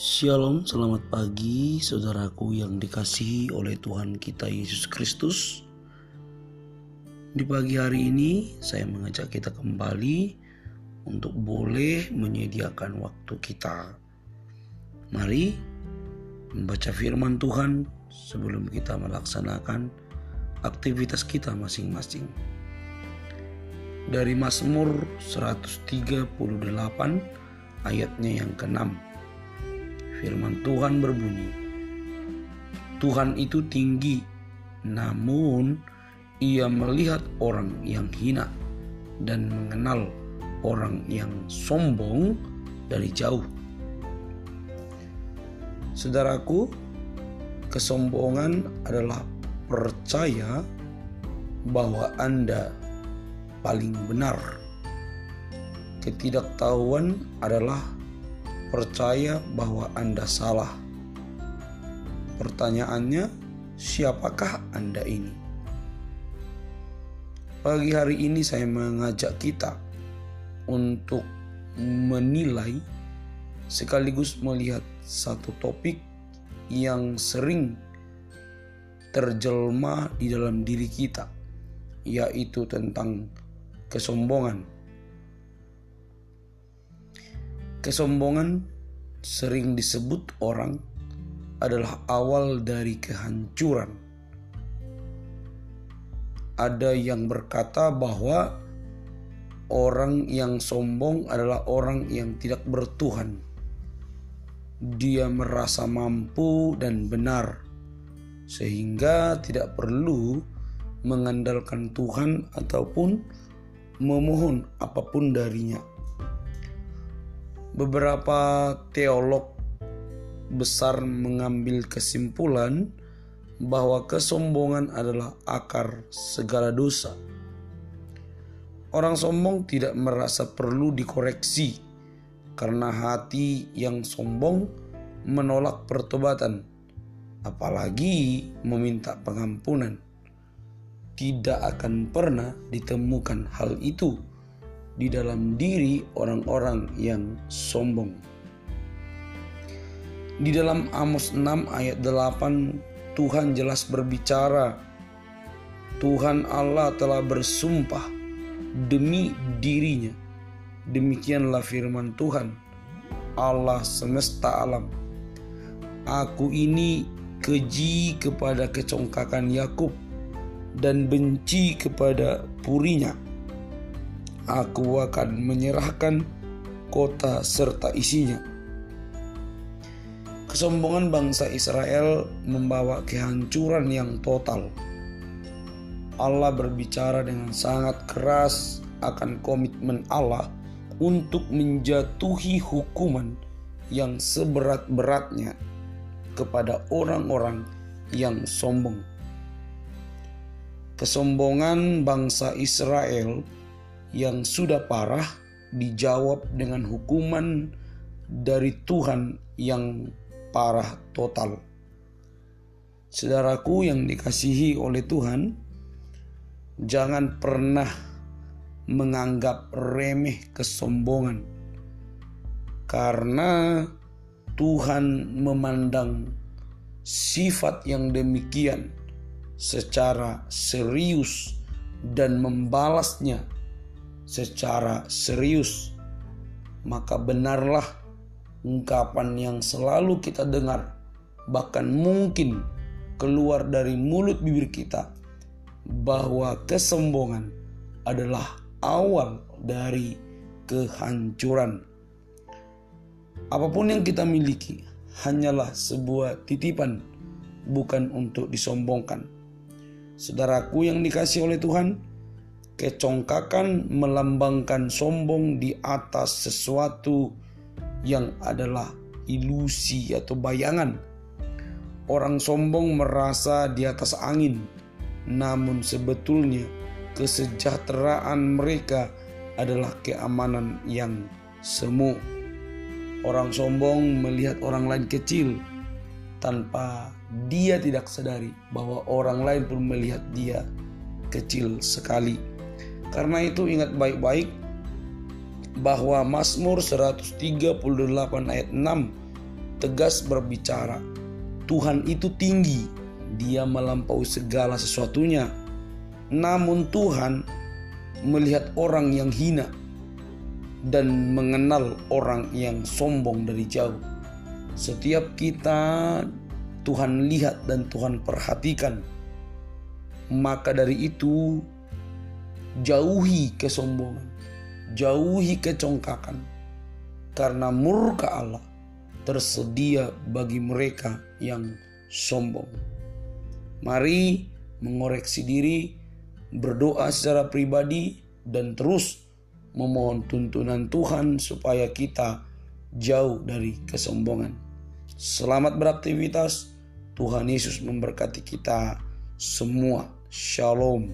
Shalom, selamat pagi saudaraku yang dikasihi oleh Tuhan kita Yesus Kristus. Di pagi hari ini saya mengajak kita kembali untuk boleh menyediakan waktu kita. Mari membaca firman Tuhan sebelum kita melaksanakan aktivitas kita masing-masing. Dari Mazmur 138 ayatnya yang ke-6 Firman Tuhan berbunyi, Tuhan itu tinggi, namun ia melihat orang yang hina dan mengenal orang yang sombong dari jauh. Saudaraku, kesombongan adalah percaya bahwa Anda paling benar. Ketidaktahuan adalah percaya bahwa Anda salah. Pertanyaannya, siapakah Anda ini? Pagi hari ini saya mengajak kita untuk menilai sekaligus melihat satu topik yang sering terjelma di dalam diri kita, yaitu tentang kesombongan. Kesombongan sering disebut orang adalah awal dari kehancuran. Ada yang berkata bahwa orang yang sombong adalah orang yang tidak bertuhan. Dia merasa mampu dan benar, sehingga tidak perlu mengandalkan Tuhan ataupun memohon apa pun darinya. Beberapa teolog besar mengambil kesimpulan bahwa kesombongan adalah akar segala dosa. Orang sombong tidak merasa perlu dikoreksi karena hati yang sombong menolak pertobatan, apalagi meminta pengampunan. Tidak akan pernah ditemukan hal itu di dalam diri orang-orang yang sombong. Di dalam Amos 6 ayat 8 Tuhan jelas berbicara Tuhan Allah telah bersumpah demi dirinya. Demikianlah firman Tuhan Allah semesta alam. Aku ini keji kepada kecongkakan Yakub dan benci kepada purinya aku akan menyerahkan kota serta isinya. Kesombongan bangsa Israel membawa kehancuran yang total. Allah berbicara dengan sangat keras akan komitmen Allah untuk menjatuhi hukuman yang seberat-beratnya kepada orang-orang yang sombong. Kesombongan bangsa Israel yang sudah parah dijawab dengan hukuman dari Tuhan yang parah total. Saudaraku yang dikasihi oleh Tuhan, jangan pernah menganggap remeh kesombongan, karena Tuhan memandang sifat yang demikian secara serius dan membalasnya secara serius, maka benarlah ungkapan yang selalu kita dengar, bahkan mungkin keluar dari mulut bibir kita, bahwa kesombongan adalah awal dari kehancuran. Apa pun yang kita miliki hanyalah sebuah titipan, bukan untuk disombongkan. Saudaraku yang dikasih oleh Tuhan, Kecongkakan melambangkan sombong di atas sesuatu yang adalah ilusi atau bayangan. Orang sombong merasa di atas angin, namun sebetulnya kesejahteraan mereka adalah keamanan yang semu. Orang sombong melihat orang lain kecil tanpa dia tidak sadari bahwa orang lain pun melihat dia kecil sekali. Karena itu ingat baik-baik bahwa Mazmur 138 ayat 6 tegas berbicara, Tuhan itu tinggi, Dia melampaui segala sesuatunya. Namun Tuhan melihat orang yang hina dan mengenal orang yang sombong dari jauh. Setiap kita Tuhan lihat dan Tuhan perhatikan. Maka dari itu jauhi kesombongan, jauhi kecongkakan. Karena murka Allah tersedia bagi mereka yang sombong. Mari mengoreksi diri, berdoa secara pribadi, dan terus memohon tuntunan Tuhan supaya kita jauh dari kesombongan. Selamat beraktivitas. Tuhan Yesus memberkati kita semua. Shalom.